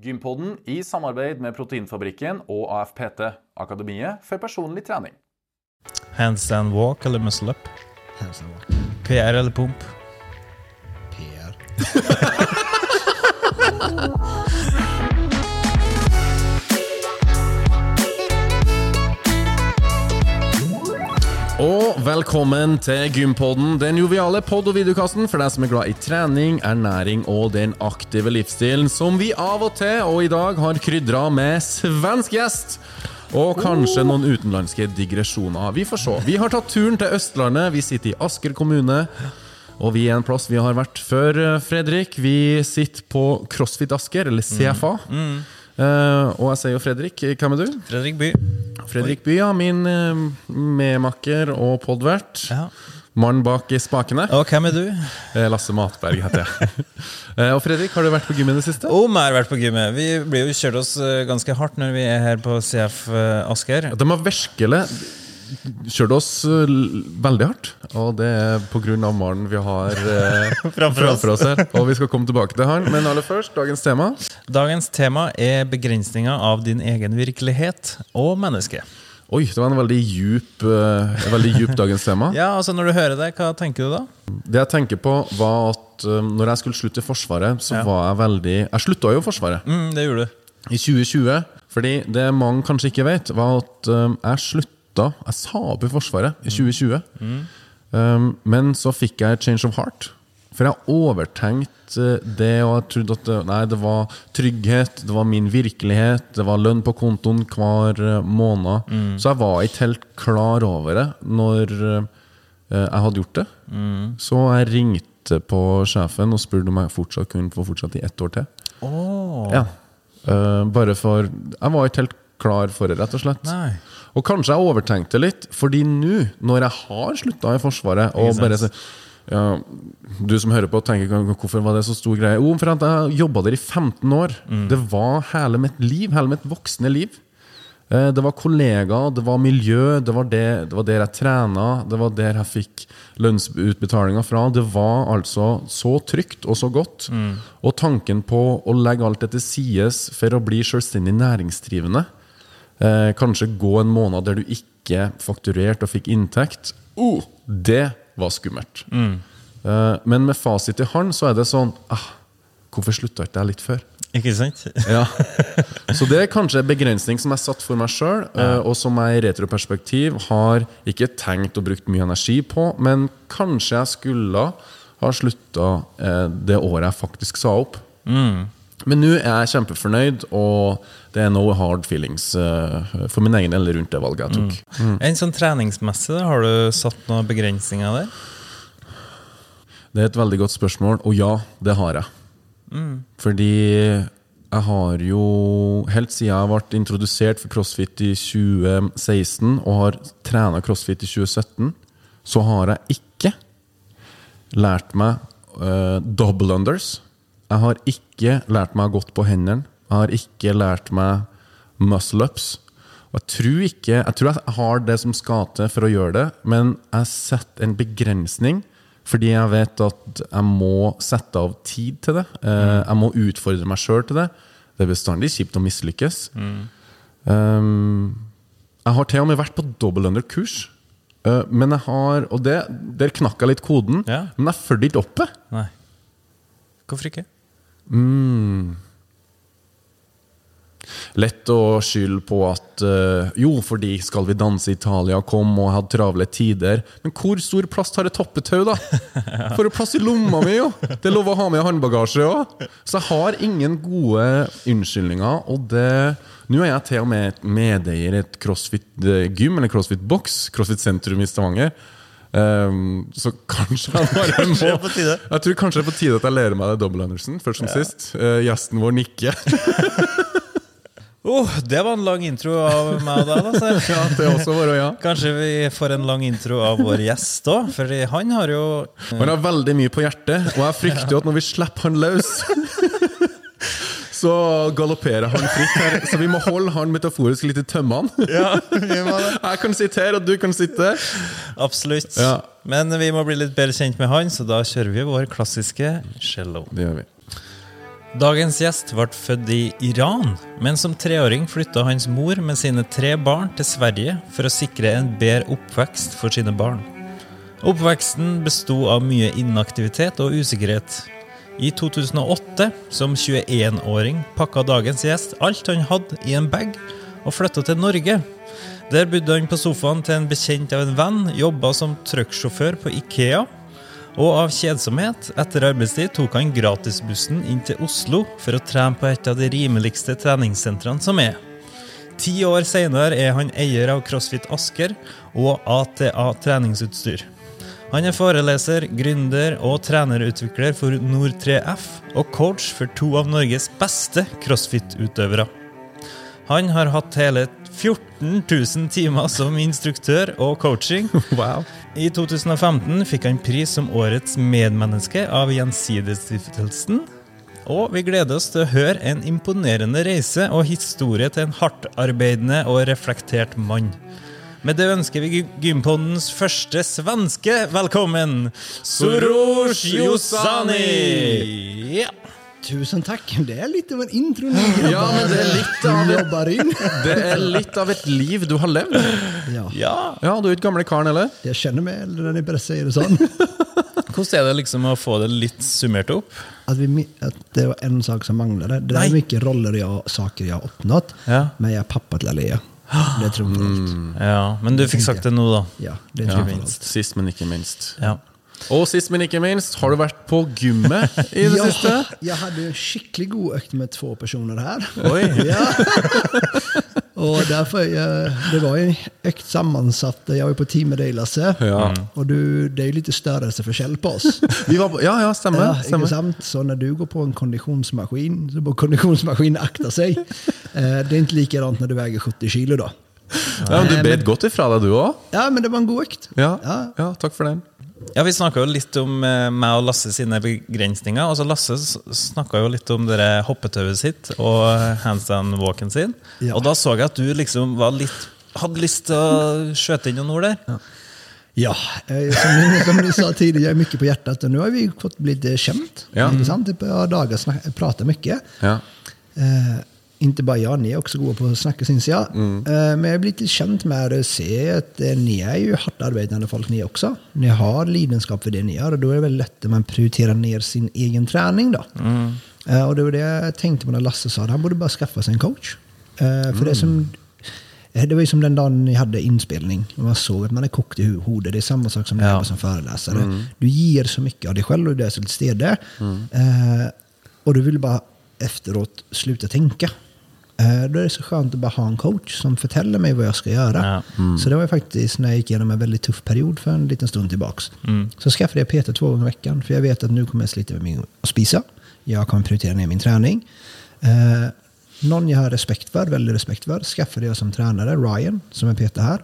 Gympodden i samarbeid med Proteinfabrikken og AFPT, Akademiet for personlig trening. Handstand walk eller muscle up? Hansen var PR eller pump? PR. Og velkommen til Gympodden, den joviale pod- og videokassen for deg som er glad i trening, ernæring og den aktive livsstilen som vi av og til, og i dag, har krydra med svensk gjest. Og kanskje noen utenlandske digresjoner. Vi får se. Vi har tatt turen til Østlandet. Vi sitter i Asker kommune. Og vi er en plass vi har vært før, eh, Fredrik. Vi sitter på CrossFit Asker, eller CFA. Eh, og jeg sier jo Fredrik. Hvem er du? Fredrik By. Fredrik By, ja. Min eh, medmakker og podvert. Ja. Mann bak i spakene. Og hvem er du? Eh, Lasse Matberg heter jeg. Eh, og Fredrik, har du vært på gym i det siste? Om jeg har vært på gymmet. Vi blir jo kjørt oss ganske hardt når vi er her på CF Asker. De har virkelig kjørt oss eh, veldig hardt. Og det er pga. mannen vi har eh, Framfor oss. oss her. Og vi skal komme tilbake til han. Men aller først, dagens tema. Dagens tema er begrensninger av din egen virkelighet og menneske. Oi, det var en veldig djup, eh, en veldig djup dagens tema. Ja, altså Når du hører det, hva tenker du da? Det jeg tenker på, var at eh, når jeg skulle slutte i Forsvaret, så Ja. var jeg veldig Jeg slutta jo i Forsvaret. Mm, det gjorde du. i 2020. Fordi det mange kanskje ikke vet, var at um, jeg slutta Jeg sa opp i Forsvaret i 2020. Um, men så fikk jeg change of heart. For jeg overtenkte uh, det, og jeg trodde at det, nei, det var trygghet, det var min virkelighet, det var lønn på kontoen hver uh, måned. Så jeg var ikke helt klar over det når uh, jeg hadde gjort det. Så jeg ringte på sjefen og spurte om jeg fortsatt kunne få fortsette i ett år til. Åh, Ja. Eh, bare for Jeg var ikke helt klar for det, rett og slett. Nei. Og kanskje jeg overtenkte litt, fordi nå, når jeg har slutta i Forsvaret og bare ja, Du som hører på, tenker "Hva- hvorfor var det så stor greie? Jo, for jeg jobba der i 15 år. Mm. Det var hele mitt liv, hele mitt voksne liv. Eh, Det var kollegaer, det var miljø, det var, det, det var der jeg trena, det var der jeg fikk lønnsutbetalinger fra. Det var altså så trygt og så godt. Og tanken på å legge alt det til sides for å bli selvstendig næringsdrivende, eh, kanskje gå en måned der du ikke fakturerte og fikk inntekt, oh, det var skummelt. Eh, men med fasit i hånd så er det sånn ah, Hvorfor slutta ikke jeg litt før? Ikke sant? Ja. Så det er kanskje en begrensning som jeg satt for meg sjøl, og som jeg i retroperspektiv har ikke tenkt og brukt mye energi på, men kanskje jeg skulle ha slutta eh, det året jeg faktisk sa opp. Men nå er jeg kjempefornøyd, og det er no hard feelings eh, for min egen del rundt det valget jeg tok. En sånn treningsmessig, har du satt noen begrensninger der? Det er et veldig godt spørsmål, og ja, det har jeg. Fordi jeg har jo Helt siden jeg ble introdusert for crossfit i 2016 og har trena crossfit i 2017, så har jeg ikke lært meg eh, double unders. Jeg har ikke lært meg godt på hendene. Jeg har ikke lært meg muscle ups. Og jeg tror ikke Jeg tror jeg har det som til for å gjøre det, men jeg setter en begrensning. Fordi jeg vet at jeg må sette av tid til det. Eh, Jeg må utfordre meg sjøl til det. Det er bestandig kjipt å mislykkes. Um, jeg har til og med vært på double under-kurs. Eh, men jeg har Og det, der knakk jeg litt koden. Ja. Men jeg fulgte ikke oppe. Nei. Hvorfor ikke? Lett å skylde på at eh, Jo, fordi Skal vi danse i Italia kom og hadde travle tider. Men hvor stor plass tar et toppetau, da? Får du plass i lomma mi, jo! Det er lov å ha med håndbagasje òg. Så jeg har ingen gode unnskyldninger. Og det Nå er jeg til og med medeier i et crossfit-gym, eller crossfit-boks, crossfit sentrum i Stavanger. Um, så kanskje jeg bare må er. Jeg tror kanskje det er på tide at jeg lærer meg det double Anderson, først som sist. Eh, gjesten vår nikker. Oh, det var en lang intro av meg og deg. Altså. Ja, det også var ja. Kanskje vi får en lang intro av vår gjest òg, for han har jo Han har veldig mye på hjertet, og jeg frykter jo at når vi slipper han løs Så galopperer han fritt her. Så vi må holde han metaforisk litt i tømmene. Ja, vi må det. Jeg kan sitte her, og du kan sitte. Absolutt. Ja. Men vi må bli litt bedre kjent med han, så da kjører vi vår klassiske cello. Det gjør vi. Dagens gjest ble født i Iran, men som treåring flytta hans mor med sine tre barn til Sverige for å sikre en bedre oppvekst for sine barn. Oppveksten besto av mye inaktivitet og usikkerhet. I 2008, som 21-åring, pakka dagens gjest alt han hadde i en bag, og flytta til Norge. Der bodde han på sofaen til en bekjent av en venn, jobba som trucksjåfør på Ikea, og av kjedsomhet etter arbeidstid tok han gratisbussen inn til Oslo for å trene på et av de rimeligste treningssentrene som er. Ti år seinere er han eier av CrossFit Asker og ATA treningsutstyr. Han er foreleser, gründer og trenerutvikler for Nord3F og coach for to av Norges beste crossfit-utøvere. Han har hatt hele 14 000 timer som instruktør og coaching. Wow. I 2015 fikk han pris som årets medmenneske av Gjensidigestiftelsen. Og vi gleder oss til å høre en imponerende reise og historie til en hardtarbeidende og reflektert mann. Med det ønsker vi Gympodens første svenske velkommen, Soros Josani! Ja. Tusen tack. Det är lite av en intro nu. Ja, men det er litt av Du et, jobbar in. det er litt av et liv du har levd. Ja, ja. Ja, du er ikke gamle karen, eller? jag känner mig äldre när ni bara säger det sån. Hvordan er det liksom å få det litt summert opp? Att, vi, att det var en sak som manglade. Det är mycket roller jag, saker jag har uppnått. Ja. Men jag är pappa till Alea. Det tror jag allt. Ja, Men du fikk sagt det nå, da. Ja, det Ja, tror jag allt. Sist, men ikke minst. Ja. Og sist, men ikke minst, har du vært på gymmet i det Ja, siste? jag hade en skicklig god ökt med två personer här. Oj. Ja. Och därför, jag, det var ju en ökt sammansatt. Jag var på team med dig Lasse. Ja. Och du, det är ju lite störelseförskäll på oss. Vi var på, ja, ja, stemmer. Ja, stemmer. ikke sant? Så när du går på en konditionsmaskin, så bör konditionsmaskinen akta sig. Eh, det är inte likadant när du väger 70 kilo då. Ja, men du Nej, bet godt ifra deg, du òg. Ja, men det var en god ökt. Ja. Ja. ja, takk for den. Ja, Vi snakka jo litt om eh, meg og Lasse sine begrensninger. Altså Lasse snakka jo litt om det hoppetauet sitt og handstand-walken sin. Ja. Og da så jeg at du liksom var litt hadde lyst til å skjøte inn noen ord der. Ja, eh, som, ni sa tidigare, jag är mycket på hjärtat och nu har vi fått bli lite känt. Ja. Sant? Ett par dagar snack, mycket. Ja. Eh, inte bara jag, ni är också goda på att snacka syns jag. Mm. Eh, men jag har blivit lite känd med att se att eh, ni är ju hårt arbetande folk ni också. Ni har lidenskap för det ni gör och då är det väldigt lätt att man prioriterar ner sin egen träning då. Mm. Eh, och det var det jag tänkte på när Lasse sa att han borde bara skaffa sig en coach. För det, är som, det var ju som den dagen ni hade inspelning och man såg att man är kokt i hu- hodet. Det är samma sak som när Ja. jag jobbar som föreläsare. Du ger så mycket av dig själv och du är så lite stedig. Eh, och du vill bara efteråt sluta tänka. Eh, Då är det så skönt att bara ha en coach som förtäller mig vad jag ska göra. Ja. Så det var faktiskt när jag gick igenom en väldigt tuff period för en liten stund tillbaks. Så skaffade jag PT två gånger i veckan. För jag vet att nu kommer jag slita med min att spisa. Jag kommer prioritera ner min träning. Eh, någon jag har respekt för, väldigt respekt för, skaffade jag som tränare, Ryan, som är PT här.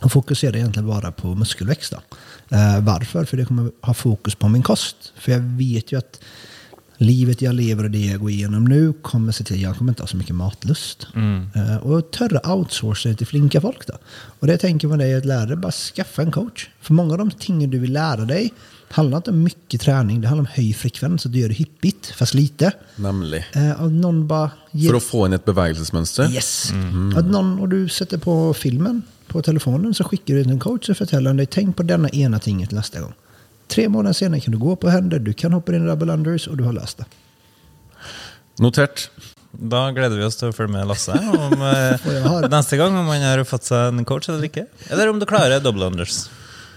Och fokuserade egentligen bara på muskelväxt. Eh, varför? För det kommer ha fokus på min kost. För jag vet ju att livet jag lever och det jag går igenom nu kommer se till att jag kommer inte ha så mycket matlust. Eh, och törra outsourca det till flinka folk då. Och det jag tänker på dig att lära dig, bara skaffa en coach. För många av de tingen du vill lära dig handlar inte om mycket träning, det handlar om hög frekvens, att du gör det hippigt, fast lite. Nemlig. Eh, och någon bara ger For å få inn et bevegelsesmønster. Yes. Att någon, och du sätter på filmen på telefonen så skickar du till en coach och förtäller dig, tänk på denna ena tinget nästa gång. Tre månader senare kan du gå på händer, du kan hoppa in i double unders och du har löst det. Notert. Da gleder vi oss til å følge med Lasse om, eh, har- neste gang om han har fått seg en coach eller ikke. Eller om du klarer double unders.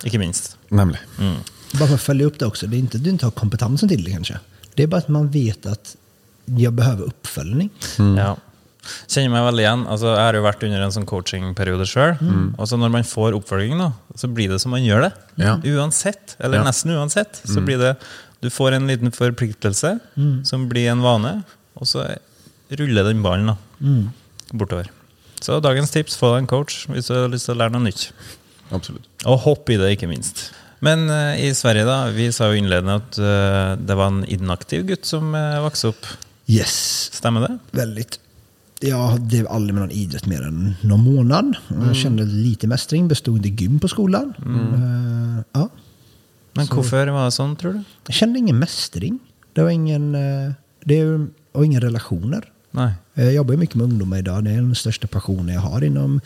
Ikke minst. Nemlig. Bara för att följa upp det också, det är inte att du inte har kompetensen till det kanske. Det är bara att man vet att jag behöver uppföljning. Ja. Kjenner meg veldig igjen. Altså, jeg har jo vært under en sånn coachingperiode sjøl. Og så når man får oppfølging, da, så blir det som man gjør det. Ja. Uansett, eller Ja. nesten uansett. Så blir det Du får en liten forpliktelse som blir en vane, og så ruller den ballen da, bortover. Så dagens tips, få deg en coach hvis du har lyst til å lære noe nytt. Absolutt. Og hopp i det, ikke minst. Men eh, i Sverige, da, vi sa jo innledende at eh, det var en inaktiv gutt som uh, vokste opp. Yes, Stemmer det? väldigt. Jag drev aldrig med någon idrott mer än någon månad. Jag kände lite mästring, bestod inte gym på skolan. Eh, ja. Men hvorfor var det sånn, tror du? Jag kände ingen mästring. Det var ingen... eh, Det är, och inga relationer. Nej. Jag jobbar ju mycket med ungdomar idag. Det är den största passionen jag har inom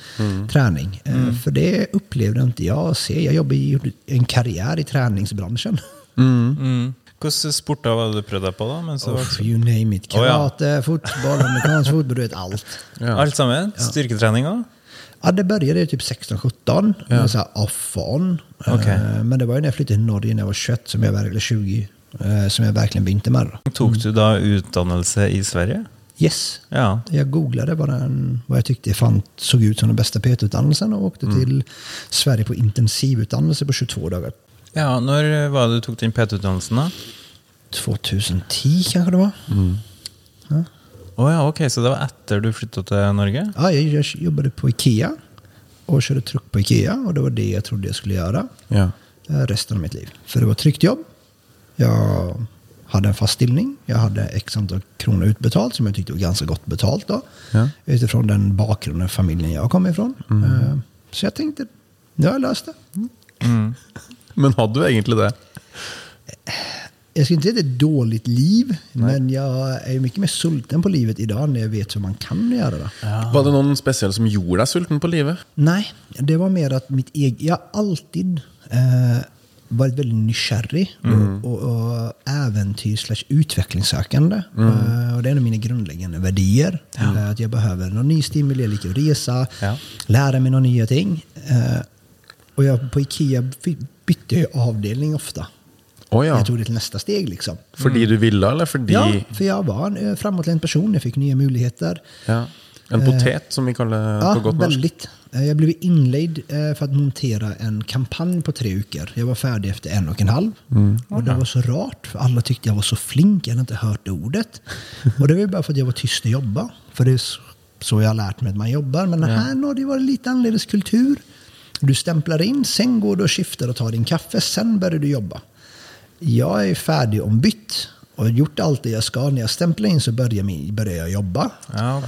träning. Eh, För det upplevde inte jag. Se, jag jobbar i en karriär i träningsbranschen. Mm. Hvilke sporter var det du prøvde deg på, da? Mens du var Oh, you name it. Å, ja. Karate, fotboll, amerikansk fotboll, du vet allt. Ja. Alt sammen? Styrketrening òg? Ja, det började typ 16-17. Ja. Så här off-on. Okej. Eh, Men det var ju när jag flyttade till Norge när jag var 21, som jag, eller 20, eh, som jag verkligen begynte med. det. Tok du da utdannelse i Sverige? Yes. Ja. Jag googlade bara en, vad jag tyckte fan såg ut som den bästa PT-utdannelsen och åkte till Sverige på intensivutdannelse på 22 dagar. Ja. Når var det du tok din PT-utdannelsen, da? 2010 kanske det var. Å ja, ok, Så det var etter du flytta til Norge? Ja, jag, jag jobbade på Ikea och körde truck på Ikea och det var det jag trodde jag skulle göra Ja. eh, resten av mitt liv. För det var ett tryggt jobb. Jag hade en fast ställning. Jag hade x antal kronor utbetalt som jag tyckte var ganska gott betalt då. Ja. Utifrån den bakgrunden familjen jag kom ifrån. Eh, Så jag tänkte, nu har jag löst det. Men hadde du egentlig det? Jag skulle inte säga att det är ett dåligt liv, men jag är mycket mer sulten på livet idag när jag vet hur man kan göra det. Var det noen spesiell som gjorde deg sulten på livet? Nej, det var mer att mitt eget... Jag har alltid eh, varit väldigt nykärrig och, och, och äventyr utvecklingssökande. Eh, och det är en av mina grundläggande värderingar. Eh, att jag behöver någon ny stimuli, jag liker att resa, Ja. lära mig några nya ting. Eh, och jag, på Ikea bytte jag avdelning ofta. Å ja. Jag tog det till nästa steg liksom. Fordi du ville, eller fordi Ja, för jag var en eh, framåtländ person, jag fick nya möjligheter. Ja. En potet, som vi kaller Ja, på norsk? väldigt. Eh, Jag blev inledd eh, för att montera en kampanj på tre veckor. Jag var färdig efter en och en halv. Och det var så rart, för alla tyckte jag var så flink. Jag hade inte hört det ordet. och det var bara för att jag var tyst och jobba. För det är så- jag har lärt mig att man jobbar. Men här har det varit lite annorlunda kultur. Du stämplar in, sen går du och skiftar och tar din kaffe, sen börjar du jobba. Jag är färdig ombytt och har gjort allt det jag ska. När jag stämplar in så börjar jag jobba. Ja, ok.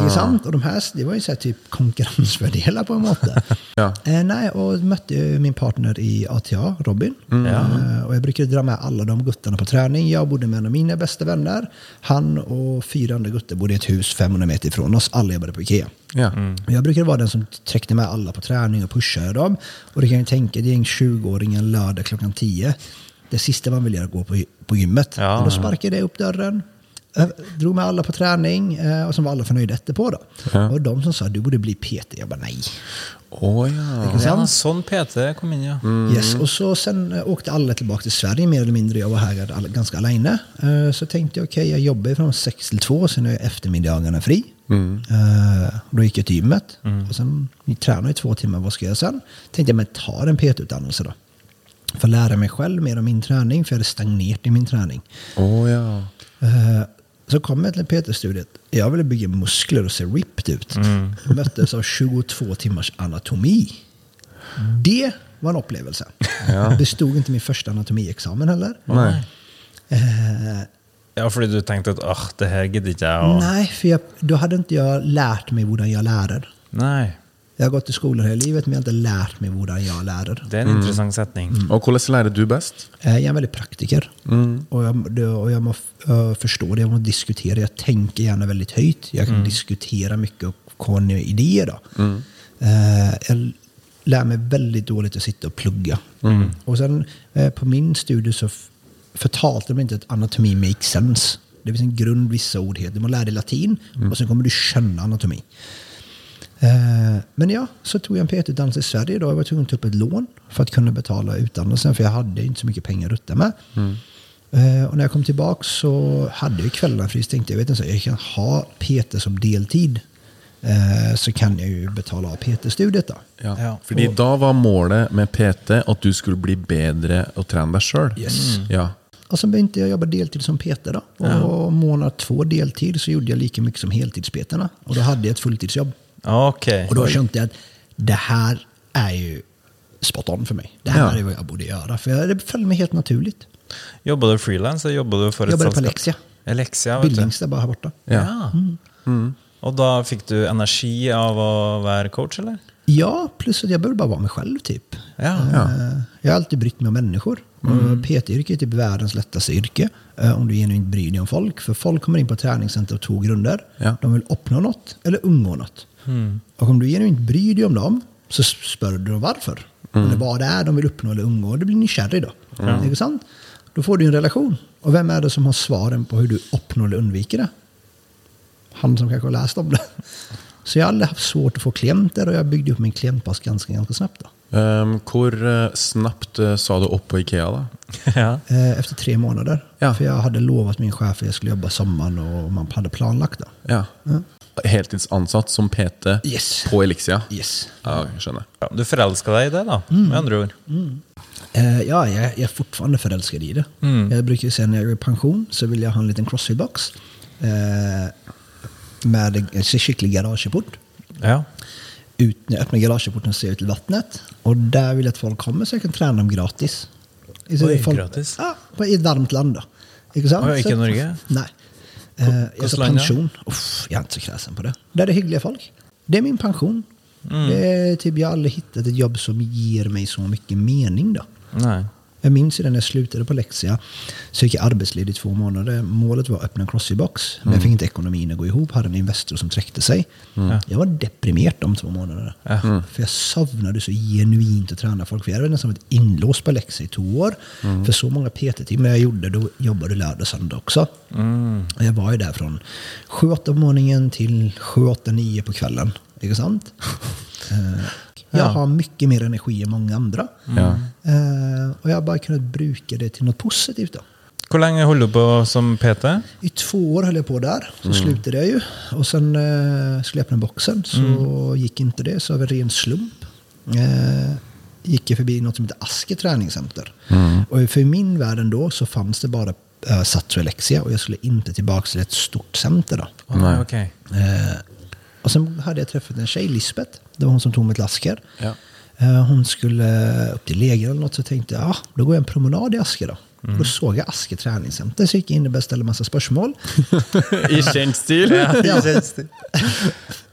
Inte sant? Och de här, det var ju så här typ konkurrensfördelar på en måte. Ja. eh, nej, och mötte min partner i ATA, Robin. Eh, och jag brukade dra med alla de guttarna på träning. Jag bodde med en av mina bästa vänner. Han och fyra andra gutter bodde i ett hus 500 meter ifrån oss. Alla jobbade på Ikea. Ja. Och Jag brukade vara den som träckte med alla på träning och pushade dem. Och det kan jag tänka, det är en 20-åring en lördag klockan 10. Det sista man vill göra är att gå på, på gymmet. Ja. och då sparkade jag upp dörren, drog med alla på träning och så var alla förnöjda efterpå. Då. Ja. Och de som sa du borde bli PT, jag bara nej. Å ja. Ikke Ja, sant? sånn PT kom inn, ja. Yes. Och så sen åkte alla tillbaka till Sverige mer eller mindre. Jag var här ganska alene. Så tänkte jag, okej, jag jobbar från 6 till 2, sen är eftermiddagarna fri. Eh, Då gick jag till gymmet. Och sen tränade i två timmar, vad ska jag göra sen? Tänkte jag, men ta en PT-utdannelse då. För att lära mig själv mer om min träning, för jag hade stagnerat i min träning. Å ja. Eh, Så kom jag till PT-studiet. Jag ville bygga muskler och se ripped ut. Jag möttes av 22 timmars anatomi. Det var en upplevelse. Det stod inte min första anatomiexamen heller. Nei. Eh, Ja, fordi du tenkte at ah, det her gidder ikke jeg å nej, för jag, då hade inte jag lärt mig hur jag lärde. Nei. Jag har gått i skolan hela livet, men jag har inte lärt mig hur jag lärde. Det er en interessant setning. Og hvordan lærer du best? Eh, Jag är en väldigt praktiker. Och jag, det- och jag må uh, förstå det, jag må diskutera. Jag tänker gärna väldigt högt. Jag kan diskutera mycket och komma idéer. Då. Eh, jag lär mig väldigt dåligt att sitta och plugga. Och sen eh, på min studie så förtalte de inte att anatomi makes sense. Det finns en grund, vissa ord heter. Du måste lära dig latin och sen kommer du känna anatomi. Eh, Men ja, så tog jag en PT-utdannelse i Sverige. Då. Jag var tvungen att ta upp ett lån för att kunna betala utdannelsen. För jag hade inte så mycket pengar att rutta med. Eh, Och när jag kom tillbaka så hade jag kvällarna fri. Så tänkte jag, vet inte, så jag kan ha PT som deltid. Eh, Så kan jag ju betala av PT-studiet då. Ja. Ja. Fordi da var målet med PT at du skulle bli bedre å trene deg sjøl. Yes. Ja. Och sen började jag jobba deltid som PT då. Och månad två deltid så gjorde jag lika mycket som heltidspetarna. Och då hade jag ett fulltidsjobb. Ok. Och då kände jag att det här är ju spot on för mig. Det här Ja. är vad jag borde göra. För det föll mig helt naturligt. Jobba du frilans, eller jobba du for et Jag jobbade på? Alexia. Alexia, vet du. Billings där bara här borta. Ja. Mm. Og da fikk du energi av å være coach, eller? Ja, plus att jag började bara vara mig själv typ. Ja. Eh, Jag har alltid brytt mig om människor. Och PT-yrke är typ världens lättaste yrke. eh, Om du genuint bryr dig om folk. För folk kommer in på träningscenter av två grunder. Ja. De vill uppnå något eller undgå något. Och om du genuint bryr dig om dem så spör du dem varför. Eller vad det är de vill uppnå eller undgå. Du blir nykärrig då. Inte sant? Då får du en relation. Och vem är det som har svaren på hur du uppnår eller undviker det? Han som kanske har läst om det. Så jag har aldrig haft svårt att få klienter och jag byggde upp min klientbas ganska, ganska snabbt. Då. Um, hvor eh, snabbt eh, sa du opp på Ikea, da? ja. Eh, Efter tre månader. Ja. För jag hade lovat min chef att jag skulle jobba sommaren och man hade planlagt det. Ja. Heltidsansatt som PT Yes. på Elixia? Yes. Ja, jeg skjønner. Ja, Du forelska deg i det, da, med andre ord. Eh, ja, jag, jag är fortfarande förälskad i det. Jag brukar säga när jag går i pension så vill jag ha en liten crossfit-box. Eh, med en skicklig garageport. Ja. Ut, när jag öppnar garageporten ser jag ut till vattnet. Och där vill jag att folk kommer så jag kan träna dem gratis. Oj, folk, gratis? Ja, på- i ett varmt land då. Sant? Så- Norge? Nej. Eh, jag sa pension. Uff, jag är inte så kräsen på det. Där är det hyggliga folk. Det är min pension. Mm. Det är typ, jag har aldrig hittat ett jobb som ger mig så mycket mening då. Nei. Jag minns ju när jag slutade på Lexia. Så gick jag arbetsledig i två månader. Målet var att öppna en crossfit-box. Men jag fick inte ekonomin att gå ihop. Hade en Investor som träckte sig. Jag var deprimerad de två månaderna. För jag savnade så genuint att träna folk. För jag hade nästan varit inlåst på Lexia i två år. För så många PT-timmar jag gjorde, då jobbade lördag och söndag också. Och jag var ju där från 7-8 på morgonen till 7-8-9 på kvällen. Inte sant? Jag har mycket mer energi än många andra. Ja. Eh, och jag har bara kunnat bruka det till något positivt. Då. Hvor lenge holder du på som PT? I två år höll jag på där. Så slutade jag ju. Och sen eh, skulle jag öppna boxen. Så gick inte det. Så av en ren slump eh, gick jag förbi något som heter Aske träningscenter. Och för min värld ändå så fanns det bara eh, Sats och Elexia. Och jag skulle inte tillbaka till ett stort center. Då. Oh, ok. Eh, och sen hade jag träffat en tjej, Lisbeth. Det var hon som tog mig till Asker. Ja. Eh, hon skulle upp till Läger eller något. Så tänkte jag, ah, då går jag en promenad i Asker då. Och då såg jag Asker träningscenter. Så gick jag in och ställa massa spörsmål. I kjent stil? Ja.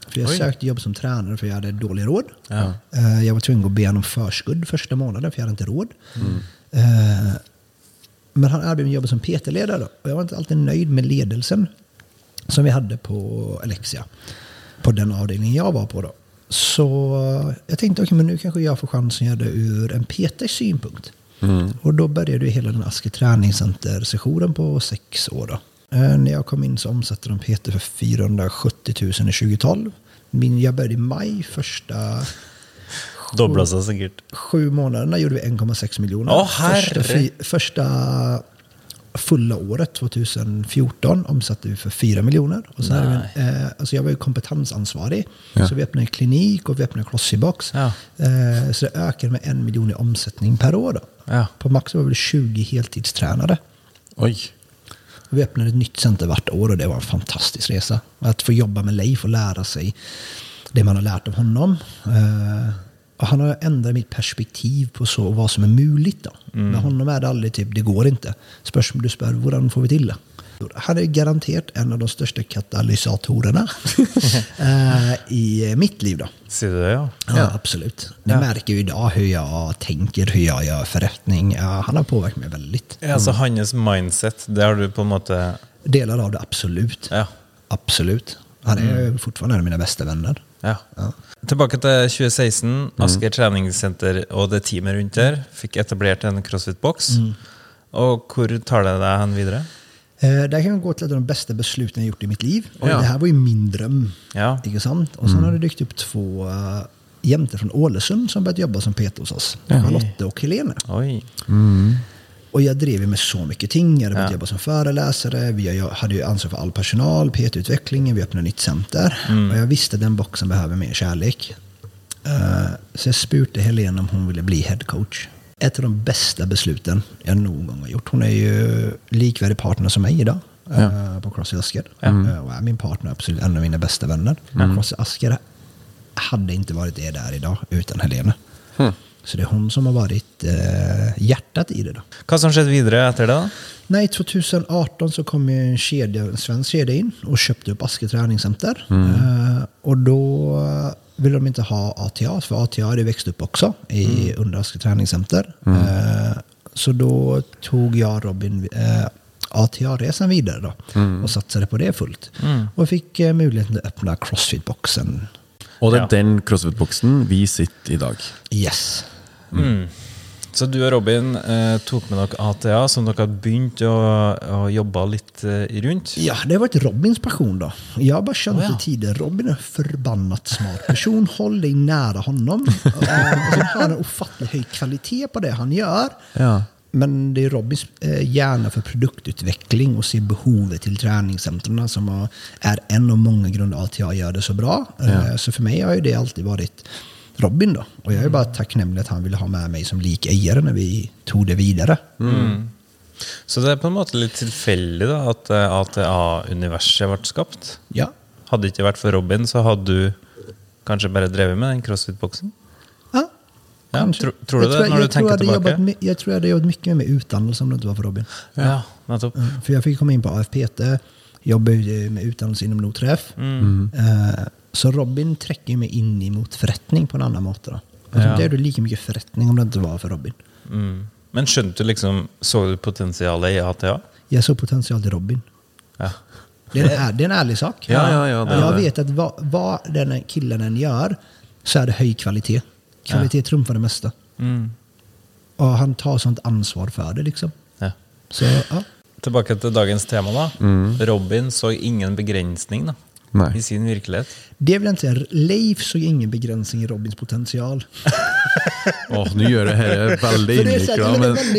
För jag sökte jobb som tränare för jag hade dålig råd. Eh, Jag var tvungen att be honom om förskudd första månaden för jag hade inte råd. Eh, Men han erbjöd mig jobb som PT-ledare. Och jag var inte alltid nöjd med ledelsen som vi hade på Alexia. På den avdelningen jag var på då. Så jag tänkte, okej men nu kanske jag får chansen att göra det ur en PTs synpunkt. Och då började ju hela den Aske träningscenter-sessionen på sex år. Då. Eh, när jag kom in så omsatte de PT för 470 000 i 2012. Min, jag började i maj, första Dobla seg sikkert. sju månaderna gjorde vi 1,6 miljoner. Herre! första, fri, första fulla året, 2014, omsatte vi för 4 miljoner. Och sen hade vi, en, eh, alltså jag var ju kompetensansvarig. Så vi öppnade en klinik och vi öppnade en crossfit-box. Ja. Eh, så det ökade med en miljon i omsättning per år. Då. Ja. På Max var vi 20 heltidstränare. Oj. Och vi öppnade ett nytt center vart år och det var en fantastisk resa. Att få jobba med Leif och lära sig det man har lärt av honom. Eh, och han har ändrat mitt perspektiv på så, vad som är möjligt. Då. Med honom är det aldrig typ, det går inte. Spörs, du spör, hur får vi till det? Han är garanterat en av de största katalysatorerna eh, i mitt liv. Då. Sier du det, ja? Ja, absolut. Det Ja. märker ju idag hur jag tänker, hur jag gör förrättning. Ja, han har påverkat mig väldigt. Ja, så hans mindset, det har du på en måte Delar av det, absolut. Absolut. Han är fortfarande en av mina bästa vänner. Ja. Tilbake til 2016. Asker treningssenter og det teamet rundt der fikk etablert en crossfit-boks. Og hvor tar det deg hen videre? Eh, där kan jag gå av de bästa besluten jag gjort i mitt liv. Och Ja. Det här var ju min dröm. Ja. Inte sant? Och sen har det dykt upp två uh, jämtar från Ålesund som börjat jobba som PT hos oss. Charlotte och Helene. Oj. Och jag drev med så mycket ting. Jag hade börjat Ja. jobba som föreläsare. Vi, jag hade ju ansvar för all personal, PT-utvecklingen. Vi öppnade nytt center. Mm. Och jag visste att den boxen behöver mer kärlek. Eh, så jag spurte Helene om hon ville bli head coach. Ett av de bästa besluten jag någon gång har gjort. Hon är ju likvärdig partner som mig idag. eh, På CrossFit Asker. Eh, Och är min partner, absolut en av mina bästa vänner. Men CrossFit Asker hade inte varit det där idag utan Helene. Så det är hon som har varit eh, hjärtat i det. Då. Hva som skjedde videre etter det? da? Nej, 2018 så kom ju en, kedja, en svensk kedja in och köpte upp Aske träningscenter. Eh, och då ville de inte ha ATA, för ATA hade växt upp också i Mm. Underaske träningscenter. Eh, så då tog jag och Robin eh, ATA-resan vidare då, Mm. och satsade på det fullt. Och fick eh, möjligheten att öppna Crossfit-boxen. Og det er Ja. den crossfit-boksen vi sitter i dag. Yes. Så du og Robin eh, tok med dere ATA, som dere har begynt å, å jobbe litt eh, rundt? Ja, det har varit Robins passion då. Jag har bara känt Oh, ja. det tidigare. Robin är en förbannat smart person. Håll dig nära honom. Eh, och så har han en ofattligt hög kvalitet på det han gör. Ja. Men det är Robins eh, hjärna för produktutveckling och se behovet till träningscentren som är en av många grunder att jag gör det så bra. Eh, Så för mig har ju det alltid varit Robin då. Och jag är bara tacknämlig att han ville ha med mig som likägare när vi tog det vidare. Så det er på en måte litt tilfeldig da, at eh, ATA-universet ble skapt? Ja. Hadde det ikke vært for Robin, så hadde du kanskje bare drevet med den crossfit-boksen? Ja, Ja, kanske. tro- tror du jag det tror, när du jag tror tänker jag hade tillbaka? Jobbat, jag tror jag hade jobbat mycket med utdannelse om det inte var för Robin. Ja, nettopp. Mm, För jag fick komma in på AFPT, jobba ju med utdannelse inom Nordträff. Mm. Eh, Så Robin träcker mig in emot förrättning på en annan måte. Då. Jag Ja. Det är lika mycket förrättning om det inte var för Robin. Mm. Men skjønte du liksom Så du potensialet i ATA? Jag såg potential till Robin. Ja. Det är, det är en ärlig sak. Ja, ja, ja, det är jag det. vet att vad, vad den här killen än gör så är det hög kvalitet. Kvalitet trumfar det mesta. Mm. Och han tar sånt ansvar för det liksom. ja. Så ja. Tilbake til dagens tema. da. Robin så ingen begrensning da, Nei. i sin virkelighet. Det vill jag inte säga. Leif såg ingen begränsning i Robins potential. Åh, nu gör det här väldigt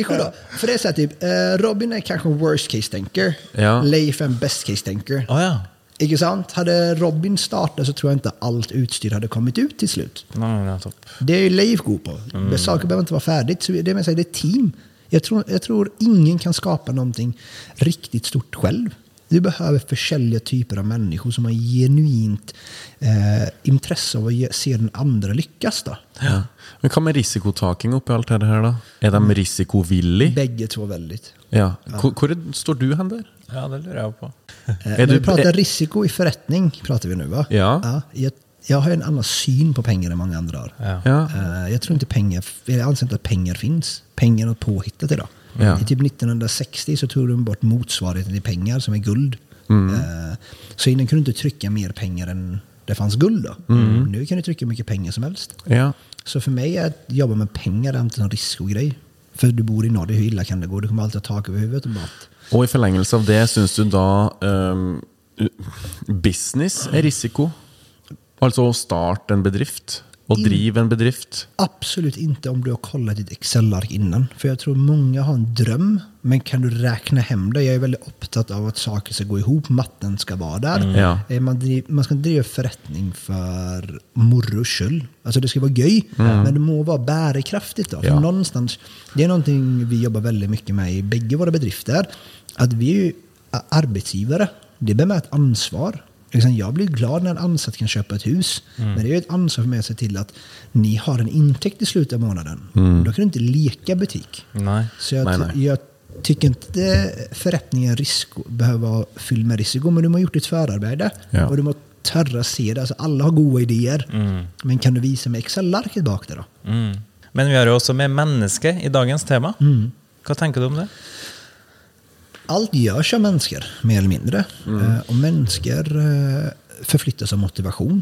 Men... då. För det är så här, typ, eh, Robin är kanske en worst case tänker. Ja. Leif är en best case tänker. Å ja. Inte sant? Hade Robin startat så tror jag inte allt utstyr hade kommit ut till slut. Nei, nettopp. Det är ju Leif god på. Mm. Saker behöver inte vara färdigt. Så det, är, säga, det är team. Jag tror, jag tror ingen kan skapa någonting riktigt stort själv. Du behöver försälja typer av människor som har genuint eh, intresse av att se den andra lyckas. Då. Ja. Men med risikotaking oppi alt det her, da? Er de risikovillig? Bägge två väldigt. Ja. Hvor er- står du hen? Ja, det lurer jeg på. Eh, Är du- vi pratar risiko i förrättning, pratar vi nu va? Ja. jag, jag har en annan syn på pengar än många andra har. Ja. Ja. Eh, jag tror inte pengar, jag anser inte att pengar finns. Pengar är påhittat idag. Ja. I typ 1960 så tog de bort motsvarigheten till pengar som är guld. Mm. Eh, så innan kunde du inte trycka mer pengar än det fanns guld då. Mm. Nu kan du trycka hur mycket pengar som helst. Ja. Så för mig är att jobba med pengar är inte en riskogrej. För du bor i Norge, hur illa kan det gå? Du kommer alltid ha tak över huvudet och mat. Og i forlengelse av det, syns du da ehm, business er risiko? Altså å starte en bedrift? Å drive en bedrift? Absolut inte om du har kollat ditt Excel-ark innan. För jag tror många har en dröm, men kan du räkna hem det? Jag är väldigt upptatt av att saker ska gå ihop, matten ska vara där. Ja. Eh, Man, driv, man ska driva förrättning för morros skull. Alltså det ska vara göj, men det må vara bärkraftigt. Då. Ja. någonstans, det är någonting vi jobbar väldigt mycket med i bägge våra bedrifter. Att vi är arbetsgivare. Det bär med ett ansvar. Liksom, Jag blir glad när en ansatt kan köpa ett hus. Men det är ju ett ansvar för mig att se till att ni har en intäkt i slutet av månaden. Då kan du inte leka butik. Nei. Så jag, Nej, nej. jag tycker inte förrättningen risko, behöver vara fylld med risiko, men du har gjort ditt förarbete. Ja. Och du måste törra se det. Alltså, alla har goda idéer. Men kan du visa med Excel-arket bak det då? Mm. Men vi har jo også med menneske i dagens tema. Hva tenker du om det? Allt görs av människor, mer eller mindre. Eh, och människor eh, förflyttas av motivation.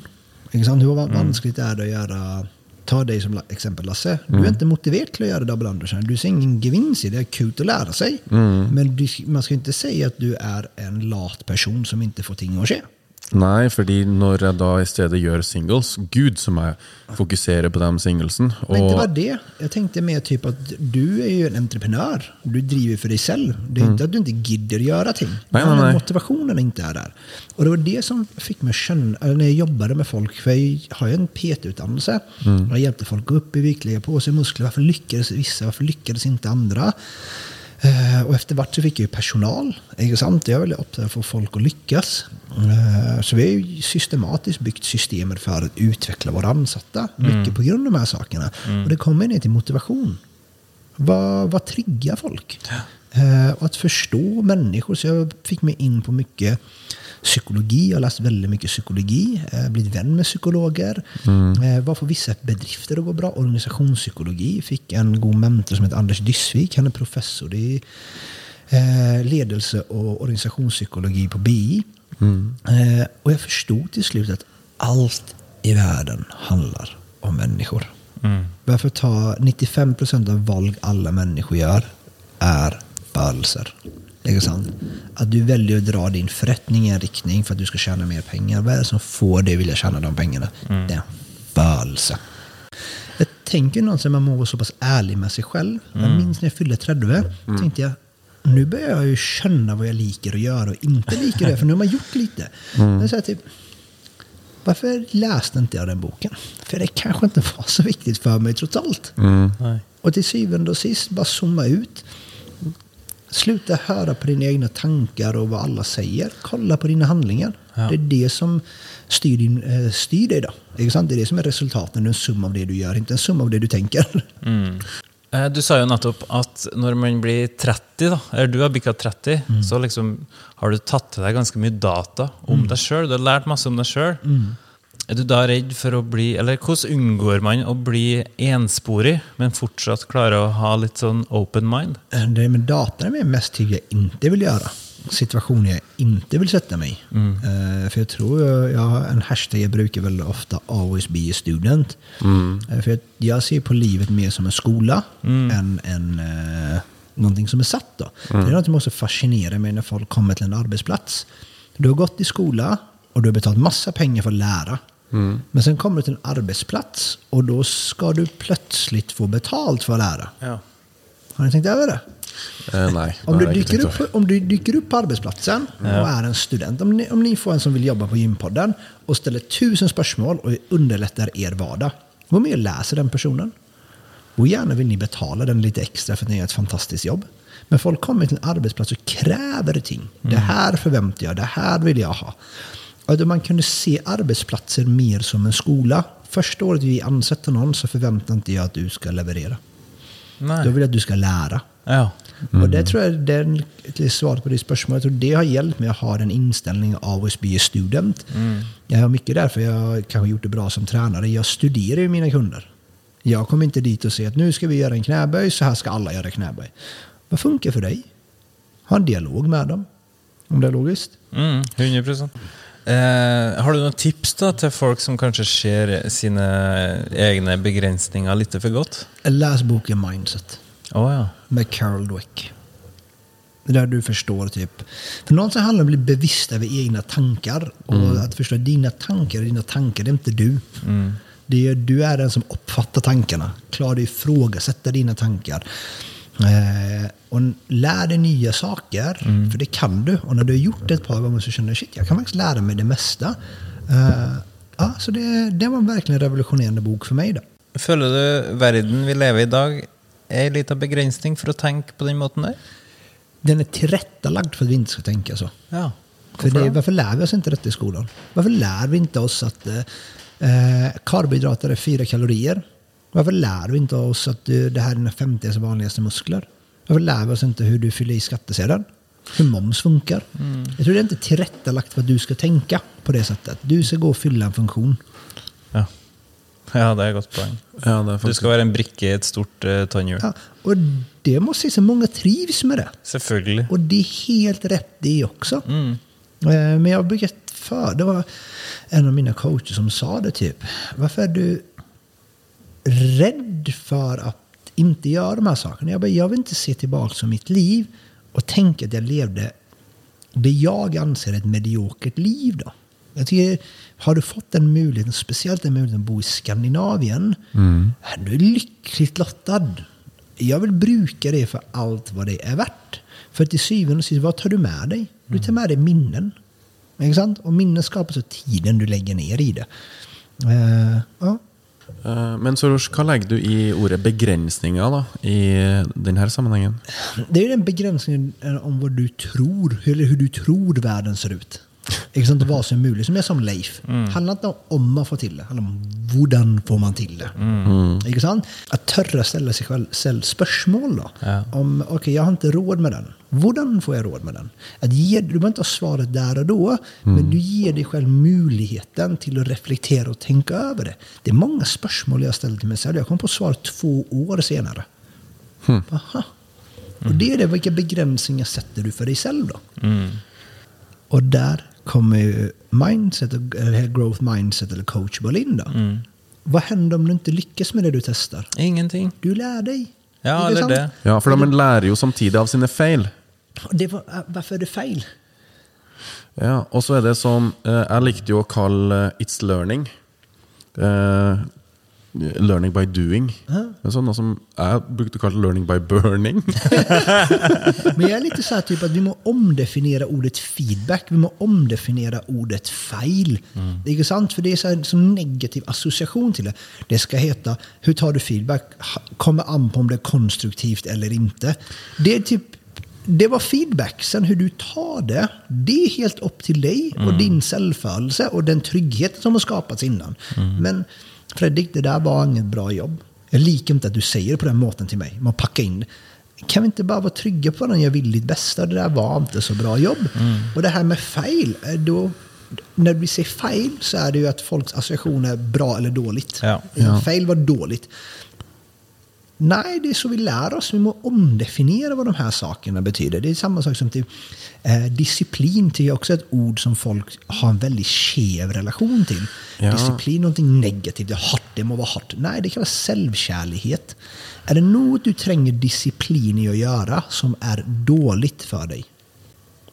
Sant? Hur va- vanskligt är det att göra... Ta dig som exempel Lasse. Du är inte motiverad till att göra double undershine. Du ser ingen gevinst i det. Det är kul att lära sig. Men du, man ska inte säga att du är en lat person som inte får ting att ske. Nei, fordi når jeg da i stedet gjør singles Gud som jeg fokuserer på de singlesen. Men Og bara det. Jag tänkte mer typ att du är ju en entreprenör. Du driver för dig själv. Det är inte att du inte gidder göra ting. Nej, Men nej, nej. Motivationen inte är där. Och det var det som fick mig att känna, eller när jag jobbade med folk, för jag har ju en PT-utdannelse. Jag hjälpte folk att gå upp i lägga på sig muskler. Varför lyckades vissa? Varför lyckades inte andra? Eh, och efter vart så fick jag ju personal. Sant? Jag är väldigt upptagen av att få folk att lyckas. Eh, så vi har ju systematiskt byggt systemet för att utveckla våra ansatta. Mycket på grund av de här sakerna. Och det kommer ner till motivation. Vad, vad triggar folk? Eh, och att förstå människor. Så jag fick mig in på mycket psykologi. Jag har läst väldigt mycket psykologi. Eh, blivit vän med psykologer. Eh, vad får vissa bedrifter att gå bra? Organisationspsykologi. Fick en god mentor som heter Anders Dyssvik. Han är professor i eh, ledelse och organisationspsykologi på BI. Eh, och jag förstod till slut att allt i världen handlar om människor. Varför ta 95% av val alla människor gör är födelser. Sant. Att du väljer att dra din förrättning i en riktning för att du ska tjäna mer pengar. Vad är det som får dig att vilja tjäna de pengarna? Det är en födelse. Jag tänker någonstans att man vara så pass ärlig med sig själv. Jag minns när jag fyllde 30. tänkte jag, nu börjar jag ju känna vad jag liker att göra och inte liker att göra. För nu har man gjort lite. Men så här, typ, varför läste inte jag den boken? För det kanske inte var så viktigt för mig trots allt. Nej. Och till syvende och sist, bara zooma ut. Sluta höra på dina egna tankar och vad alla säger. Kolla på dina handlingar. Ja. Det är det som styr, din, eh, styr dig. Då. Det är det som är resultatet. En summa av det du gör, inte en summa av det du tänker. Eh, Du sa jo nettopp at når man blir 30, da, eller du har bikka 30, Mm. så liksom har du tatt til deg ganske mye data om Mm. deg sjøl. Du har lært masse om deg sjøl. Er du da redd for å bli Eller hvordan unngår man å bli ensporig, men fortsatt klare å ha litt sånn open mind? Eh, Det med datan är mest till jag inte vill göra. Situationer jag inte vill sätta mig i. Eh, För jag tror, jag, jag har en hashtag jag brukar väl ofta always be a student. Eh, För jag, jag ser på livet mer som en skola än en, eh, någonting som är satt. Då. Det är något som också fascinerar mig när folk kommer till en arbetsplats. Du har gått i skola och du har betalat massa pengar för att lära. Men sen kommer du till en arbetsplats och då ska du plötsligt få betalt för att lära. Ja. Har ni tänkt över det? Eh, nei. Om du, dyker upp, om du dyker upp på arbetsplatsen och är en student. Om ni, om ni får en som vill jobba på Gympodden och ställer tusen spörsmål och underlättar er vardag. Var med och läser den personen. Och gärna vill ni betala den lite extra för att ni gör ett fantastiskt jobb. Men folk kommer till en arbetsplats och kräver ting. Det här förväntar jag, det här vill jag ha. Då man kunde se arbetsplatser mer som en skola. Första året vi ansätter någon så förväntar inte jag att du ska leverera. Då Nei. vill jag att du ska lära. Ja. Och det tror jag det är ett svar på ditt spörsmål. Jag tror det har hjälpt mig att ha den inställningen av be a student. Jag har mycket därför jag kanske gjort det bra som tränare. Jag studerar ju mina kunder. Jag kommer inte dit och säger att nu ska vi göra en knäböj, så här ska alla göra knäböj. Vad funkar för dig? Ha en dialog med dem. Om det är logiskt. Mm, 100 eh, Har du noen tips da til folk som kanskje ser sine egne begrensninger litt for godt? Läs boken Mindset. Å ja. med Carol Dweck. Där du förstår typ. För någonstans handlar det om att bli bevisst över egna tankar. Och att förstå dina tankar dina tankar, det är inte du. Det är, du är den som uppfattar tankarna. Klarar dig ifrågasätta dina tankar. Eh, och lär dig nya saker, för det kan du. Och när du har gjort det ett par gånger så känner du shit, jag kan faktiskt lära mig det mesta. Eh, ja, så det, det var verkligen en revolutionerande bok för mig. Då. Føler du verden vi lever i i dag, er en liten begrensning for å tenke på den måten der? Den är tillrättalagd för att vi inte ska tänka så. Ja. För det, varför lär vi oss inte detta i skolan? Varför lär vi inte oss att eh, eh, karbohydrater är fyra kalorier? Varför lär vi inte oss att eh, det här är dina 50 vanligaste muskler? Varför lär vi oss inte hur du fyller i skattesedeln? Hur moms funkar? Jag tror det är inte tillrättalagt för att du ska tänka på det sättet. Du ska gå och fylla en funktion. Ja. ja, det et godt poeng. Ja, det Du skal være en brikke i et stort uh, tannhjul. Ja, och det måste jag säga, många trivs med det. Selvfølgelig. Och det är helt rätt det också. Eh, Men jag brukar för, det var en av mina coacher som sa det typ. Varför är du rädd för att inte göra de här sakerna? Jag, bara, jag vill inte se tillbaka på mitt liv och tänka att jag levde det jag anser är ett mediokert liv. Då. Jag tycker, har du fått den möjligheten, speciellt den möjligheten att bo i Skandinavien, är du lyckligt lottad. Jag vill bruka det för allt vad det är värt. För till syvende och sist, vad tar du med dig? Du tar med dig minnen. Sant? Och minnen skapas av tiden du lägger ner i det. Eh, ja. Eh, men Soros, hva legger du i ordet begrensninger da, i denne sammenhengen? Det är den begränsningen om vad du tror, eller hur du tror världen ser ut. Ikke sant? Vad som är möjligt, som är som Leif. handlar inte om man får till det, handlar om hur får man till det. Ikke sant? Att törra ställa sig själv själv spörsmål då. Ja. Om, okej, jag har inte råd med den. Hur får jag råd med den? Att ge, du behöver inte ha svaret där och då, men du ger dig själv möjligheten till att reflektera och tänka över det. Det är många spörsmål jag ställer till mig själv. Jag kom på svar två år senare. Aha. Och det är det, vilka begränsningar sätter du för dig själv då? Och där kommer ju mindset, eller growth mindset eller coachable in då. Vad händer om du inte lyckas med det du testar? Ingenting. Du lär dig. Ja, Ikke eller sant? det. Ja, for de lærer jo samtidig av sine feil. Och Det var, varför är det fel? Ja, og så er det sånn eh, Jeg likte jo å kalle eh, It's learning. Eh, learning by doing. Men sånn, noe som jeg brukte å kalle learning by burning. Men jag är lite så här typ att vi må omdefiniera ordet feedback. Vi må omdefiniera ordet fail. Det är sant? För det är så här, så negativ association till det. Det ska heta, hur tar du feedback? Kommer an på om det är konstruktivt eller inte. Det är typ det var feedback. Sen hur du tar det, det är helt upp till dig och din självförelse och den trygghet som har skapats innan. Men Fredrik, det där var inget bra jobb. Jag liker inte att du säger det på den måten till mig. Man packar in kan vi inte bara vara trygga på den jag vill ditt bästa? Det där var inte så bra jobb. Och det här med fail, eh, då, när vi säger fail så är det ju att folks association är bra eller dåligt. Ja. Ja. Fail var dåligt. Nej, det är så vi lär oss. Vi må omdefiniera vad de här sakerna betyder. Det är samma sak som till, eh, disciplin. Det är också ett ord som folk har en väldigt skev relation till. Ja. Disciplin är någonting negativt. Det är hot, det må vara hot. Nej, det kan vara självkärlighet. Är det något du tränger disciplin i att göra som är dåligt för dig?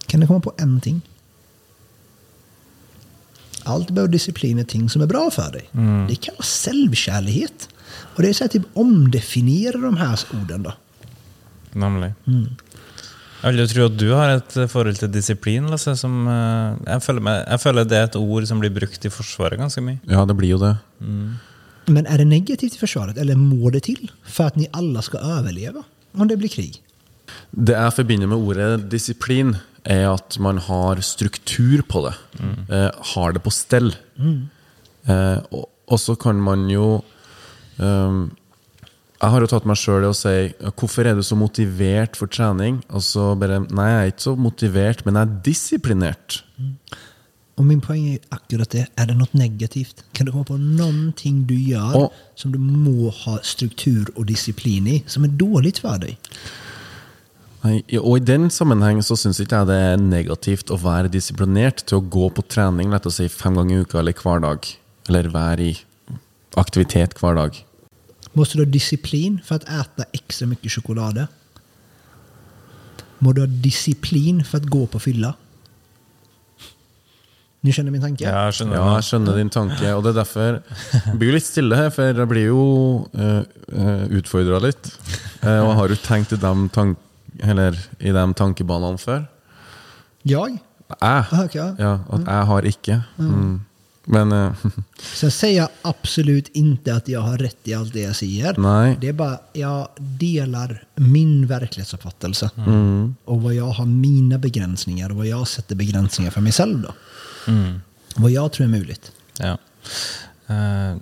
Kan du komma på en ting? Allt behöver disciplin är ting som är bra för dig. Det kan vara självkärlighet. Och det är så här, typ omdefiniera de här orden då. Nemlig. Jeg vil jo tro at du har et eh, forhold til disiplin, Lasse, som eh, jeg føler, meg, jeg føler det er et ord som blir brukt i Forsvaret ganske mye. Ja, det blir jo det. Men är det negativt i försvaret eller må det till för att ni alla ska överleva om det blir krig? Det jeg forbinder med ordet disiplin, er at man har struktur på det. Eh, har det på. Eh, og, og så kan man jo ehm, Jeg har jo tatt meg sjøl i å si Hvorfor er du så motivert for trening? Og så bare Nei, jeg er ikke så motivert, men jeg er disiplinert. Och min poäng är akkurat det. Är det något negativt? Kan du komma på någonting du gör Och- som du må ha struktur och disciplin i som är dåligt för dig? Nei, i- den sammenheng så syns ikke jeg det er negativt å være disiplinert til å gå på trening la oss si, fem ganger i uka eller hver dag. Eller være i aktivitet hver dag. Måste du ha disciplin för att äta extra mycket choklad? Må du ha disciplin för att gå på fylla? Ni känner min tanke? Ja, jeg skjønner Ja, det. jeg skjønner din tanke, og det er derfor Jeg blir jo litt stille her, for jeg blir jo uh, litt. Eh, og jeg har jo tenkt i de, tank eller, i de tankebanene før. Jag? Jeg. Ah, okej, ja. Ja, at jeg har ikke. Mm. Men eh, Sen säger jag absolut inte att jag har rätt i allt det jag säger. Nej. Det är bara, jag delar min verklighetsuppfattelse. Mm. Och vad jag har mina begränsningar och vad jag sätter begränsningar för mig själv då. Vad jag tror är möjligt. Ja. Eh,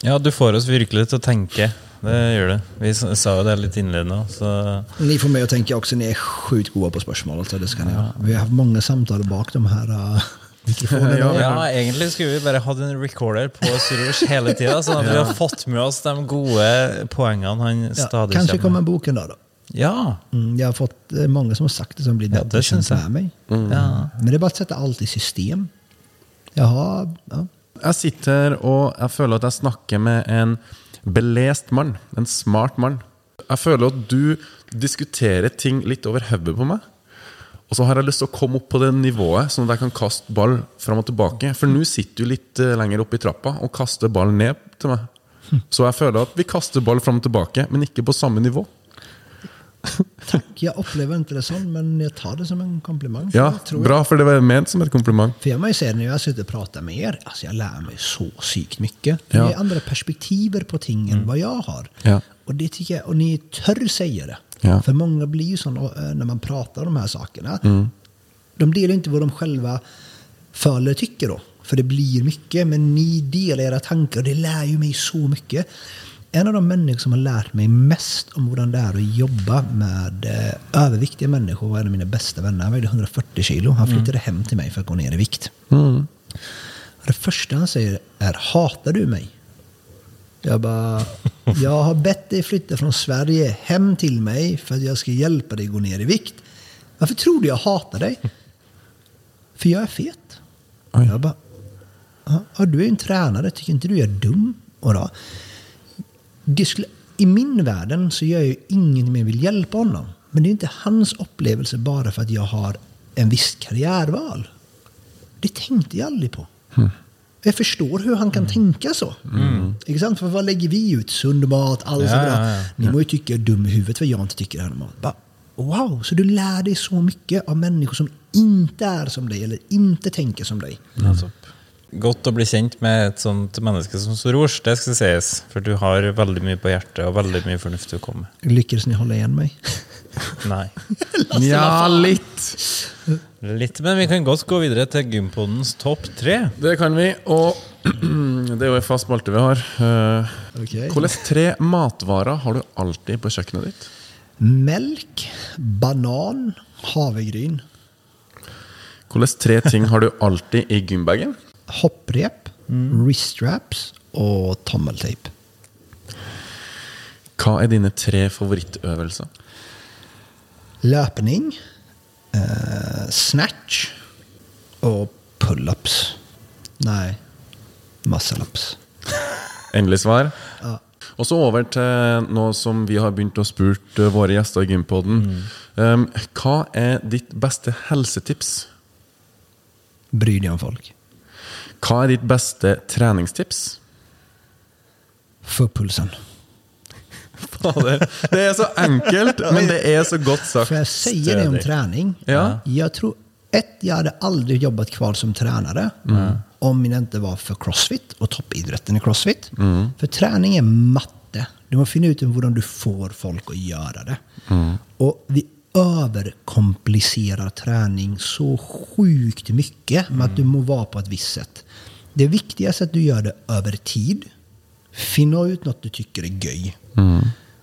ja, du får oss til å tenke. Det gjør det. Vi sa jo det litt innledende. Så Ni får mig att tänka också, ni är sjukt goda på spörsmål. Så det ska ni ha. Vi har haft många samtal bak de här uh, mikrofonerna. Ja, ja, egentlig skulle vi bare hatt en recorder på Surush hele tida, sånn at vi har fått med oss de gode poengene han Ja, stadig kanske kommer kommer med. en bok en dag då. Ja. Mm, jag har fått eh, många som har sagt det som blir jeg. med mig. ja. Men det är bara att sätta allt i system. Jaha, ja. jeg sitter her og jeg føler at jeg snakker med en belest mann. En smart mann. Jeg føler at du diskuterer ting litt over hodet på meg. Og så har jeg lyst til å komme opp på det nivået, sånn at jeg kan kaste ball fram og tilbake. For nå sitter du litt eh, lenger oppe i trappa og kaster ball ned til meg. Så jeg føler at vi kaster ball fram og tilbake, men ikke på samme nivå. Jag upplever inte det så, men jag tar det som en komplimang. för Ja, bra, for det var ment som et kompliment. För jag må ju säga, när jag sitter och pratar med er, alltså jag lär mig så psykt mycket. Ja. Ni har andra perspektiver på ting än vad jag har. Ja. Och det tycker jag, och ni törr säger det. Ja. För många blir ju sådana, eh, när man pratar om de här sakerna. Mm. De delar inte vad de själva för eller tycker då. För det blir mycket, men ni delar era tankar och det lär ju mig så mycket. En av de människor som har lärt mig mest om hur det är att jobba med eh, överviktiga människor var en av mina bästa vänner. Han vägde 140 kilo. Han flyttade hem till mig för att gå ner i vikt. Det första han säger är Hatar du mig? Jag bara, jag har bett dig flytta från Sverige hem till mig för att jag ska hjälpa dig gå ner i vikt. Varför tror du jag hatar dig? För jag är fet. Oj. Jag bara, ja, du är ju en tränare, tycker inte du jag är dum? Och då, det skulle, I min världen så gör jag ju ingenting mer vill hjälpa honom. Men det är inte hans upplevelse bara för att jag har en viss karriärval. Det tänkte jag aldrig på. Jag förstår hur han kan tänka så. Inte sant? För vad lägger vi ut? Sund mat, allt Ja, sånt där. ja, ja. Ni må ju tycka jag är dum i huvudet för jag inte tycker det här med mat. Bara, wow, så du lär dig så mycket av människor som inte är som dig eller inte tänker som dig. Godt å bli kjent med et sånt menneske som Soros, det skal sies. For du har veldig mye på hjertet og veldig mye fornuft å komme med. Lyckades ni hålla igen mig? Nei. Ja, litt. Litt, men vi kan godt gå videre til Gympodens topp tre. Det kan vi. Og det er jo en fast spalte vi har. Eh, Ok. Hvilke tre matvarer har du alltid på kjøkkenet ditt? Melk, banan, havregryn, Hvilke tre ting har du alltid i gymbagen? hopprep, wrist straps og tommelteip. Hva er dine tre favorittøvelser? Löpning, eh, snatch och pull-ups. Nej, muscle-ups. Endelig svar. Ja. Og så over til noe som vi har begynt å spurt eh, våre gjester i Gympodden. Um, hva er ditt beste helsetips? Bry dig om folk. Hva er ditt beste treningstips? Få pulsen. Fader, det er så enkelt, men det er så godt sagt. Får jag säga det om träning? Ja. Jag tror, ett, jag hade aldrig jobbat kvar som tränare om det inte var för crossfit och toppidrotten i crossfit. För träning är matte. Du måste finna ut hur du får folk att göra det. Och vi överkomplicerar träning så sjukt mycket med att du må vara på ett visst sätt. Det viktigaste är att du gör det över tid. Finna ut något du tycker är göj.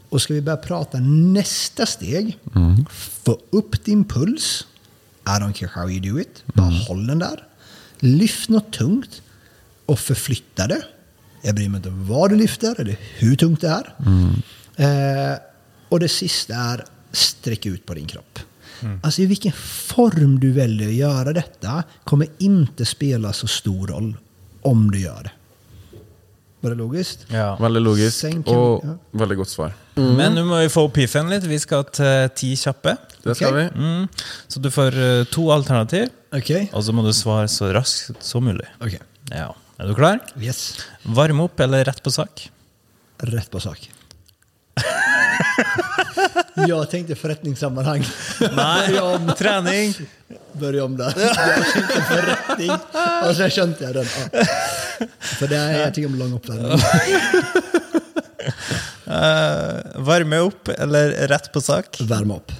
Och ska vi börja prata nästa steg. Få upp din puls. I don't care how you do it. Bara håll den där. Lyft något tungt. Och förflytta det. Jag bryr mig inte vad du lyfter eller hur tungt det är. Eh, och det sista är sträck ut på din kropp. Alltså i vilken form du väljer att göra detta kommer inte spela så stor roll om du gör det. Var det logiskt? Ja. Veldig logisk Sen kan vi- og ja. veldig godt svar. Men nå må vi få opp piffen litt. Vi skal til ti kjappe. Det skal Ok. vi. Mm. Så du får eh, to alternativ, Okej. og så må du svare så raskt som mulig. Okej. Ja. Er du klar? Yes. Varme opp eller rett på sak? Rätt på sak. jag tänkte förrättningssammanhang. Nei, trening. Börja om där. Jag tänkte förrättning. Och sen kände jag den. Ja. För det är, jag tycker om lång uppvärmning. Eh, varme opp eller rett på sak? Värma upp.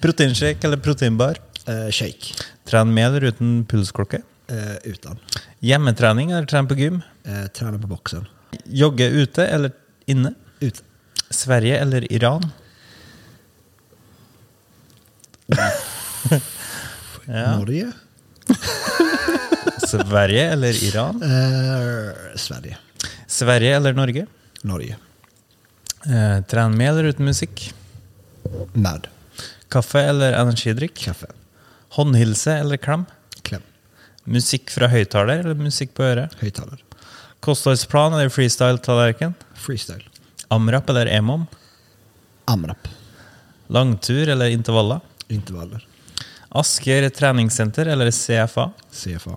Proteinshake eller proteinbar? Eh, shake. Tren med eller uten pulsklokke? Eh, utan. Hjemmetrening eller tren på gym? Eh, träna på boxen. Jogge ute eller inne? Utan. Sverige eller Iran? Ja. Norge. Sverige eller Iran? Eh, Sverige. Sverige eller Norge? Norge. Eh, tren med eller uten musikk? Med. Kaffe eller energidrikk? Kaffe. Håndhilse eller klem? Kläm. Musikk fra høyttaler eller musikk på øret? Högtalare. Kostholdsplan eller freestyle-tallerken? Freestyle. Amrap eller emom? Amrap. Langtur eller intervaller? Intervaller. Asker treningssenter eller CFA? CFA.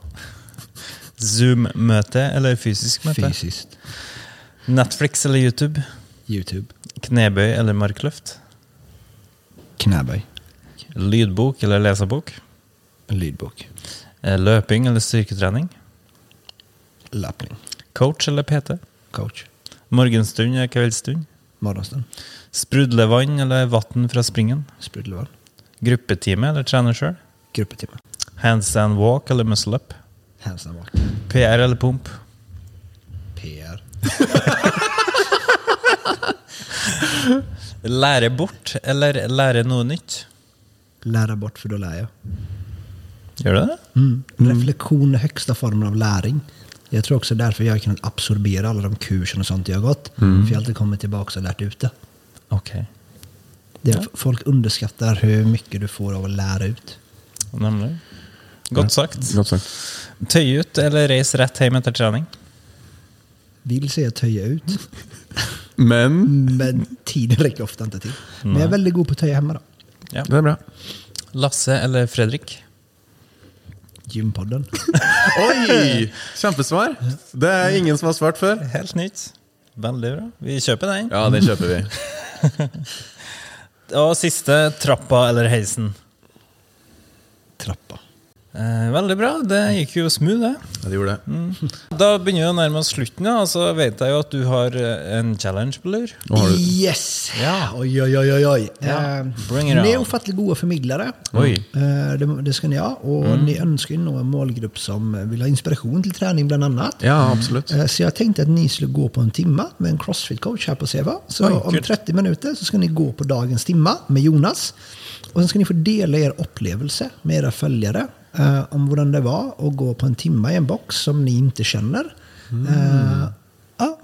Zoom-møte eller fysisk møte? Fysiskt. Netflix eller YouTube? YouTube. Knebøy eller markløft? Knäböj. Lydbok eller lesebok? Lydbok. Eh, Løping eller styrketrening? Löpning. Coach eller PT? Coach. Morgenstund eller kveldsstund? Morgonstund. Sprudlevann eller vann fra springen? Sprudlevann. Gruppetime eller trener sjøl? Gruppetimme. Handstand walk eller muscle up? Handstand walk. PR eller pump? PR. Lære bort eller lære noe nytt? Lära bort för då lär jag. Gjør du det? Mm. Reflektion är högsta formen av läring. Jag tror också därför jag har kunnat absorbera alla de kurser och sånt jag har gått. För jag har alltid kommit tillbaka och lärt ut det. Ok. det är, Folk underskattar hur mycket du får av att lära ut. Nemlig. Godt sagt. Godt sagt. Tøy ut eller reis rett hjem etter trening? Vill säga töja ut, Men men tiden räcker ofta inte till. Men jag är väldigt god på att töja hemma då. Ja. det er bra. Lasse eller Fredrik? Gympodden. Oi! Kjempesvar. Det er ingen som har svart før. Helt nytt. Veldig bra. Vi kjøper den. Ja, den kjøper vi. Og siste, trappa eller heisen? Trappa. Eh, veldig bra. Det gikk jo smooth, det. Ja, det gjorde det. Da begynner vi å nærme oss slutten, og så vet jeg jo at du har eh, en challenge på lur. Yes! Ja. Oj, oj, oj, oj. Ja. Eh, Bring it ni är ofattligt goda förmedlare. Oj. Eh, det, det ska ni ha. Och ni önskar ju nå en målgrupp som vill ha inspiration till träning bland annat. Ja, absolutt. Eh, Så jag tänkte att ni skulle gå på en timma med en crossfit-coach här på Seva. Så Oj, om kul. 30 minuter så ska ni gå på dagens timma med Jonas. Och sen ska ni få dela er upplevelse med era följare eh, om hur det var att gå på en timma i en box som ni inte känner. Eh, ja,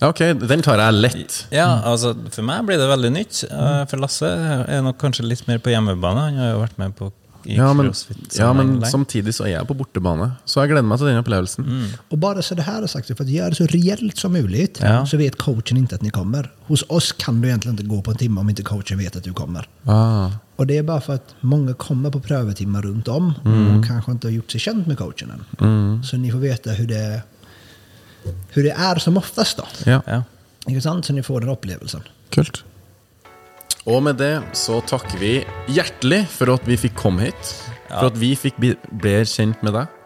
Ja, ok, den tar jeg lett. Ja, altså For meg blir det veldig nytt. Eh, For Lasse er nok kanskje litt mer på hjemmebane. Han har vært med på i Ja, men, ja, men lenge. samtidig så er jeg på bortebane, så jeg gleder meg til den opplevelsen. Och bara så det här är sagt, för att göra det så reellt som möjligt Ja. så vet coachen inte att ni kommer. Hos oss kan du egentligen inte gå på en timme om inte coachen vet att du kommer. Ah, Och det är bara för att många kommer på prövetimmar runt om och kanske inte har gjort sig känt med coachen än. Så ni får veta hur det, hur det är som oftast då. ja. Ja. Ikke sant? Så ni får den upplevelsen. Kult. Og med det så takker vi hjertelig for at vi fikk komme hit. For at vi fikk bli, ble kjent med deg.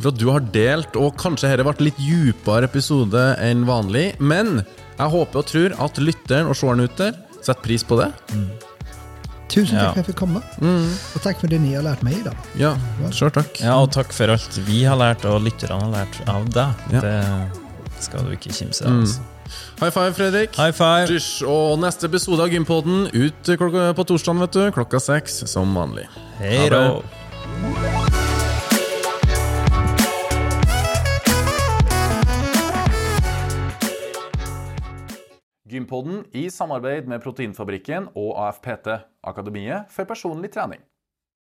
For at du har delt, og kanskje dette ble en litt djupere episode enn vanlig. Men jeg håper og tror at lytteren og seeren ute setter pris på det. Tusen Ja. tack för att jag fick komma. Och tack för det ni har lärt mig idag. Ja, sjøl takk. ja, og takk for alt vi har lært, og lytterne har lært av deg. Ja. Det skal du ikke kimse av. altså. High five, Fredrik. High five! Dysj, og neste episode av Gympodden ut på torsdag, vet du. Klokka seks, som vanlig. Hei då! Gympodden i samarbeid med Proteinfabrikken og AFPT, Akademiet for personlig trening.